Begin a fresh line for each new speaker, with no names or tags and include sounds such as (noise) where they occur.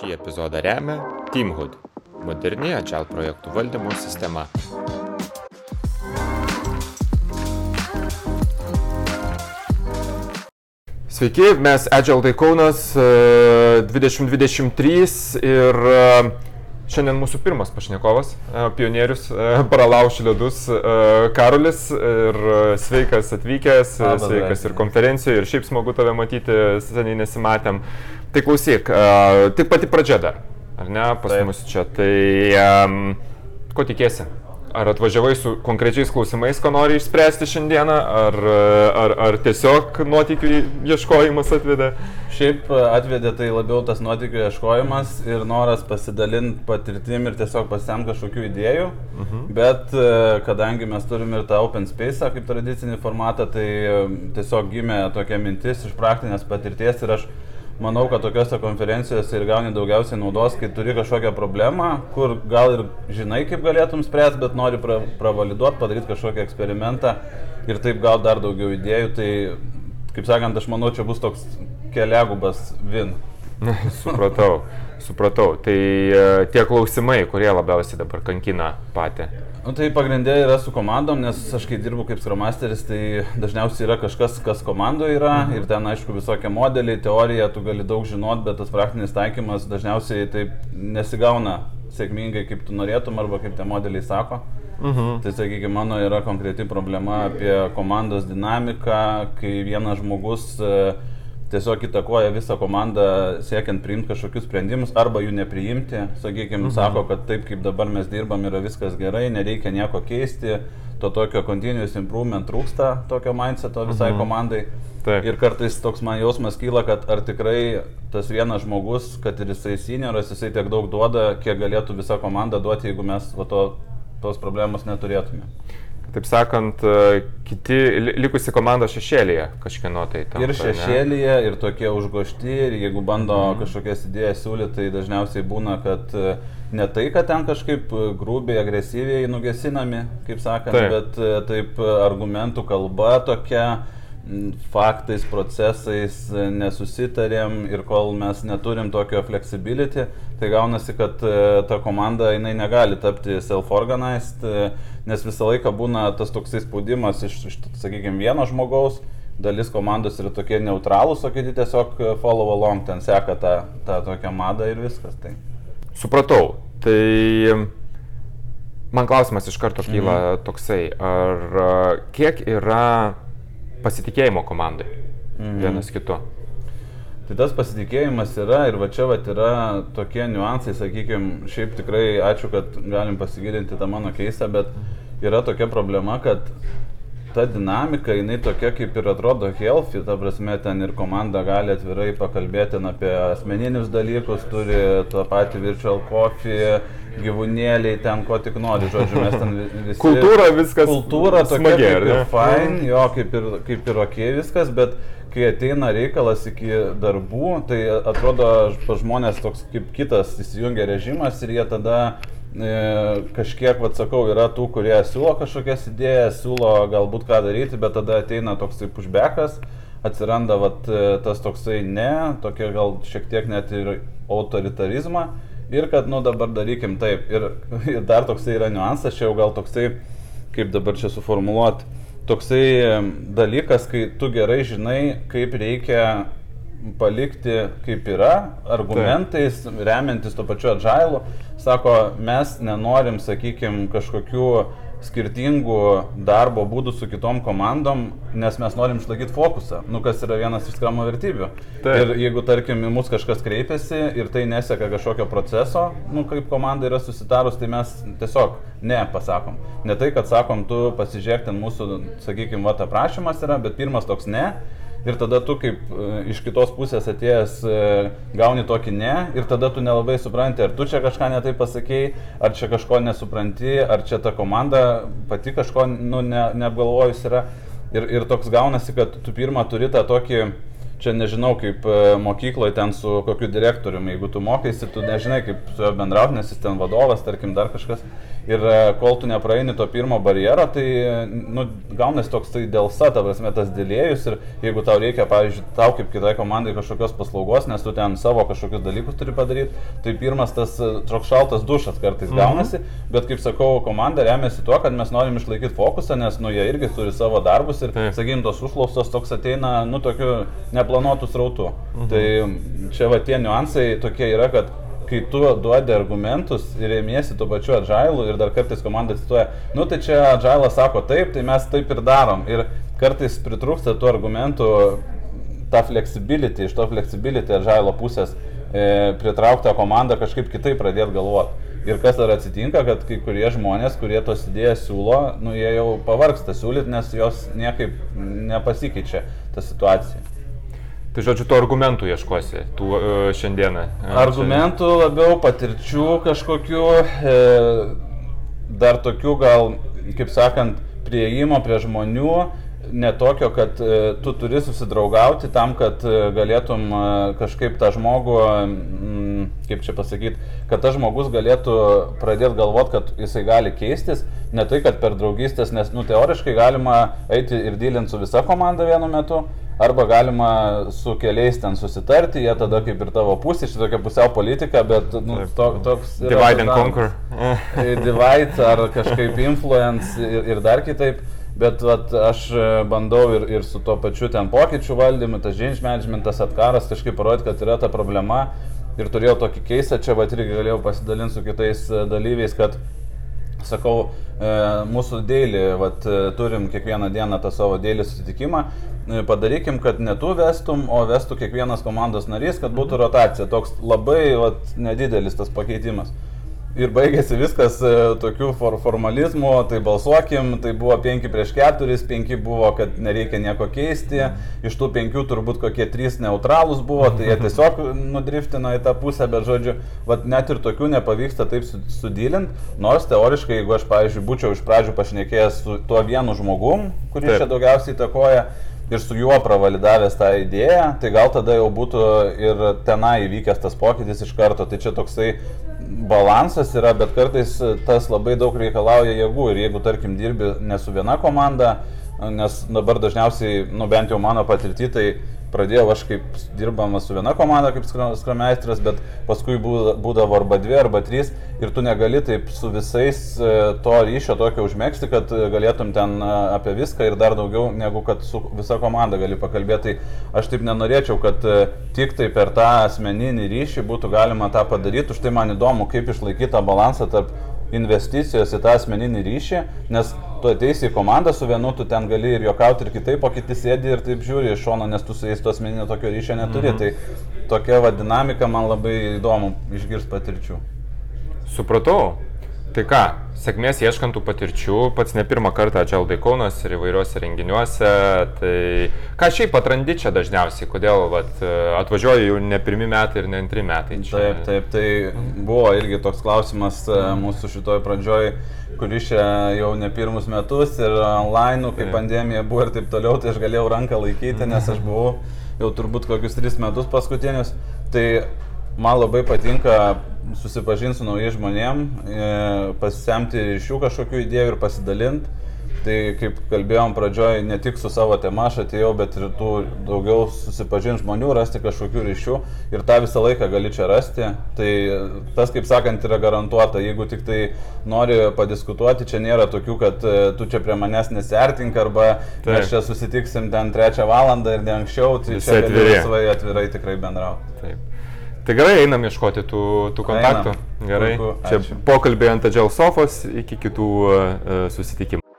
Šį epizodą remia Teamhood - moderni Agile projektų valdymo sistema. Sveiki, mes Agile Tai Kaunas e, 2023 ir e, šiandien mūsų pirmas pašnekovas, e, pionierius, e, pralauš ledus Karolis ir sveikas atvykęs, sveikas ir konferencijoje ir šiaip smagu tave matyti, seniai nesimatėm. Tai klausyk, e, tik pati pradžia dar, ar ne, pas
Taip.
mus čia, tai um, ko tikėsi? Ar atvažiavai su konkrečiais klausimais, ko nori išspręsti šiandieną, ar, ar, ar tiesiog nuotykių ieškojimas atvedė?
Šiaip atvedė tai labiau tas nuotykių ieškojimas ir noras pasidalinti patirtim ir tiesiog pasisemti kažkokių idėjų. Mhm. Bet e, kadangi mes turim ir tą open space kaip tradicinį formatą, tai tiesiog gimė tokia mintis iš praktinės patirties ir aš manau, kad tokiuose konferencijose ir gauni daugiausiai naudos, kai turi kažkokią problemą, kur gal ir žinai, kaip galėtum spręsti, bet nori pra, pravaliduoti, padaryti kažkokį eksperimentą ir taip gal dar daugiau idėjų. Tai, kaip sakant, aš manau, čia bus toks keliagubas vin. (laughs)
supratau, supratau. Tai e, tie klausimai, kurie labiausiai dabar kankina patį.
Nu, tai pagrindė yra su komandom, nes aš kai dirbu kaip skramasteris, tai dažniausiai yra kažkas, kas komandoje yra mhm. ir ten aišku visokie modeliai, teorija, tu gali daug žinot, bet tas praktinis taikymas dažniausiai taip nesigauna sėkmingai, kaip tu norėtum arba kaip tie modeliai sako.
Mhm.
Tai sakykime, mano yra konkreti problema apie komandos dinamiką, kai vienas žmogus e, tiesiog įtakoja visą komandą siekiant priimti kažkokius sprendimus arba jų nepriimti. Sakykime, mhm. sako, kad taip kaip dabar mes dirbam yra viskas gerai, nereikia nieko keisti, to tokio continuous improvement trūksta, tokio mindseto visai mhm. komandai.
Taip.
Ir kartais toks man jausmas kyla, kad ar tikrai tas vienas žmogus, kad ir jisai senioras, jisai tiek daug duoda, kiek galėtų visa komanda duoti, jeigu mes va, to, tos problemos neturėtume.
Taip sakant, e, kiti li- likusi komanda šešėlėje kažkieno tai tam.
Ir šešėlyje, ir tokie užgošti, ir jeigu bando mhm. kažkokias idėjas siūlyti, tai dažniausiai būna, kad e, ne tai, kad ten kažkaip e, grubiai, agresyviai nugesinami, kaip sakant,
Taip.
bet taip argumentų kalba tokia, faktais, procesais e, nesusitarėm ir kol mes neturim tokio flexibility, tai gaunasi, kad e, ta komanda jinai negali tapti self-organized, e, nes visą laiką būna tas toksai spaudimas iš, iš sakykime, vieno žmogaus, dalis komandos yra tokie neutralūs, o kiti tiesiog follow along, ten seka tą, tą tokią madą ir viskas. Tai.
Supratau. Tai man klausimas iš karto kyla mhm. toksai, ar kiek yra pasitikėjimo komandai mhm. vienas kitu?
Tai tas pasitikėjimas yra ir va čia va yra tokie niuansai, sakykime, šiaip tikrai ačiū, kad galim pasigilinti tą mano keistą, bet yra tokia problema, kad ta dinamika, jinai tokia kaip ir atrodo healthy, ta prasme, ten ir komanda gali atvirai pakalbėti apie asmeninius dalykus, turi tą patį virtual coffee, gyvūnėliai, ten ko tik nori, žodžiu, mes ten vi- visi...
Kultūra viskas
Kultūra tokia
smagi,
kaip ir
ne?
fine, jo, kaip ir, kaip ir ok viskas, bet kai ateina reikalas iki darbų, tai atrodo pas žmonės toks kaip kitas įsijungia režimas ir jie tada e, kažkiek, vad sakau, yra tų, kurie siūlo kažkokias idėjas, siūlo galbūt ką daryti, bet tada ateina toks kaip užbekas, atsiranda vat, tas toksai ne, tokia gal šiek tiek net ir autoritarizmą ir kad, nu dabar darykim taip. Ir, (laughs) ir dar toksai yra niuansas, čia jau gal toksai, kaip dabar čia suformuoluoti, toksai dalykas, kai tu gerai žinai, kaip reikia palikti kaip yra, argumentais, remiantis to pačiu atžailu, sako, mes nenorim, sakykime, kažkokių skirtingų darbo būdų su kitom komandom, nes mes norim išlaikyti fokusą, nu kas yra vienas iš skramo vertybių.
Taip.
Ir jeigu, tarkim, į mus kažkas kreipiasi ir tai neseka kažkokio proceso, nu kaip komanda yra susitarus, tai mes tiesiog ne pasakom. Ne tai, kad sakom, tu pasižiūrėk ten mūsų, sakykime, va, aprašymas yra, bet pirmas toks ne. Ir tada tu kaip e, iš kitos pusės atėjęs e, gauni tokį ne ir tada tu nelabai supranti, ar tu čia kažką netai pasakėjai, ar čia kažko nesupranti, ar čia ta komanda pati kažko nu, ne, neapgalvojus yra. Ir, ir toks gaunasi, kad tu pirmą turi tą tokį čia nežinau, kaip e, mokykloje ten su kokiu direktoriumi, jeigu tu mokaisi, tu nežinai, kaip su juo bendrauti, nes jis ten vadovas, tarkim, dar kažkas. Ir e, kol tu nepraeini to pirmo barjero, tai nu, gaunasi toks tai dėl sa, ta prasme, tas dėlėjus ir jeigu tau reikia, pavyzdžiui, tau kaip kitai komandai kažkokios paslaugos, nes tu ten savo kažkokius dalykus turi padaryti, tai pirmas tas toks šaltas dušas kartais mhm. gaunasi, mhm. bet kaip sakau, komanda remiasi tuo, kad mes norim išlaikyti fokusą, nes nu jie irgi turi savo darbus ir, sakykim, tos užklaustos toks ateina, nu, tokiu neplanuotų srautų. Mhm. Tai čia va tie niuansai tokie yra, kad kai tu duodi argumentus ir remiesi tuo pačiu atžailu ir dar kartais komanda cituoja, nu tai čia atžailas sako taip, tai mes taip ir darom. Ir kartais pritrūksta tų argumentų, tą flexibility, iš to flexibility atžailo pusės e, pritrauktą komandą kažkaip kitaip pradėti galvoti. Ir kas dar atsitinka, kad kai kurie žmonės, kurie tos idėjas siūlo, nu jie jau pavargsta siūlyti, nes jos niekaip nepasikeičia ta situacija.
Tai žodžiu, tų argumentų ieškosi tų uh, šiandieną.
Argumentų labiau, patirčių kažkokių, e, dar tokių gal, kaip sakant, prieimo prie žmonių, ne tokio, kad e, tu turi susidraugauti tam, kad e, galėtum e, kažkaip tą žmogų, kaip čia pasakyti, kad tas žmogus galėtų pradėti galvoti, kad jisai gali keistis, ne tai, kad per draugystės, nes, nu, teoriškai galima eiti ir dylinti su visa komanda vienu metu, arba galima su keliais ten susitarti, jie tada kaip ir tavo pusė, čia tokia pusiau politika, bet nu, to, toks...
Divide and conquer. (laughs)
divide ar kažkaip influence ir, ir dar kitaip. Bet vat, aš bandau ir, ir su tuo pačiu ten pokyčių valdymu, tas change managementas, atkaras kažkaip parodyti, kad yra ta problema. Ir turėjau tokį keistą, čia vat irgi galėjau pasidalinti su kitais dalyviais, kad sakau, e, mūsų dėlį, vat, turim kiekvieną dieną tą savo dėlį susitikimą, e, padarykim, kad ne tu vestum, o vestų kiekvienas komandos narys, kad būtų rotacija. Toks labai vat, nedidelis tas pakeitimas. Ir baigėsi viskas e, tokiu for formalizmu, tai balsuokim, tai buvo 5 prieš 4, 5 buvo, kad nereikia nieko keisti, iš tų 5 turbūt kokie 3 neutralūs buvo, tai jie tiesiog nudriftino į tą pusę, bet žodžiu, vat, net ir tokių nepavyksta taip sudylint, nors teoriškai, jeigu aš, pavyzdžiui, būčiau iš pradžių pašnekėjęs su tuo vienu žmogum, kuris taip. čia daugiausiai įtakoja, ir su juo pravalidavęs tą idėją, tai gal tada jau būtų ir tenai įvykęs tas pokytis iš karto. Tai čia toksai balansas yra, bet kartais tas labai daug reikalauja jėgų ir jeigu, tarkim, dirbi ne su viena komanda, nes dabar dažniausiai, nu bent jau mano patirtį, tai pradėjau aš kaip dirbamas su viena komanda kaip skrameistras, bet paskui būdavo arba dvi, arba trys ir tu negali taip su visais e, to ryšio tokio užmėgsti, kad galėtum ten e, apie viską ir dar daugiau negu kad su visa komanda gali pakalbėti. Tai aš taip nenorėčiau, kad e, tik tai per tą asmeninį ryšį būtų galima tą padaryti, už tai man įdomu, kaip išlaikyti tą balansą tarp investicijos į tą asmeninį ryšį, nes tu ateisi į komandą su vienu, tu ten gali ir juokauti ir kitaip, o kiti sėdi ir taip žiūri iš šono, nes tu su jais to asmeninio tokio ryšio neturi. Mhm. Tai tokia va dinamika man labai įdomu išgirsti patirčių.
Supratau. Tai ką, sėkmės ieškant tų patirčių, pats ne pirmą kartą Džiaudai Kaunas ir įvairiuose renginiuose, tai ką šiaip atrandi čia dažniausiai, kodėl vat, atvažiuoju jau ne pirmi metai ir ne antri metai.
Čia... Taip, taip, tai buvo irgi toks klausimas e, mūsų šitoj pradžioj, kuris čia jau ne pirmus metus ir online, kai taip. pandemija buvo ir taip toliau, tai aš galėjau ranką laikyti, nes aš buvau jau turbūt kokius tris metus paskutinius. Tai man labai patinka susipažinti su naujais žmonėm, e, pasisemti iš jų kažkokių idėjų ir pasidalinti. Tai kaip kalbėjom pradžioj, ne tik su savo tema aš atėjau, bet ir tų daugiau susipažinti žmonių, rasti kažkokių ryšių ir tą visą laiką gali čia rasti. Tai tas, kaip sakant, yra garantuota. Jeigu tik tai nori padiskutuoti, čia nėra tokių, kad e, tu čia prie manęs nesiartink arba Taip. mes čia susitiksim ten trečią valandą ir ne anksčiau, tai Visi čia gali laisvai atvirai tikrai bendrauti. Taip.
Gerai, einam ieškoti tų, tų kontaktų. Einam. Gerai. Puiku, Čia pokalbė ant Adžiaus sofos iki kitų uh, susitikimų.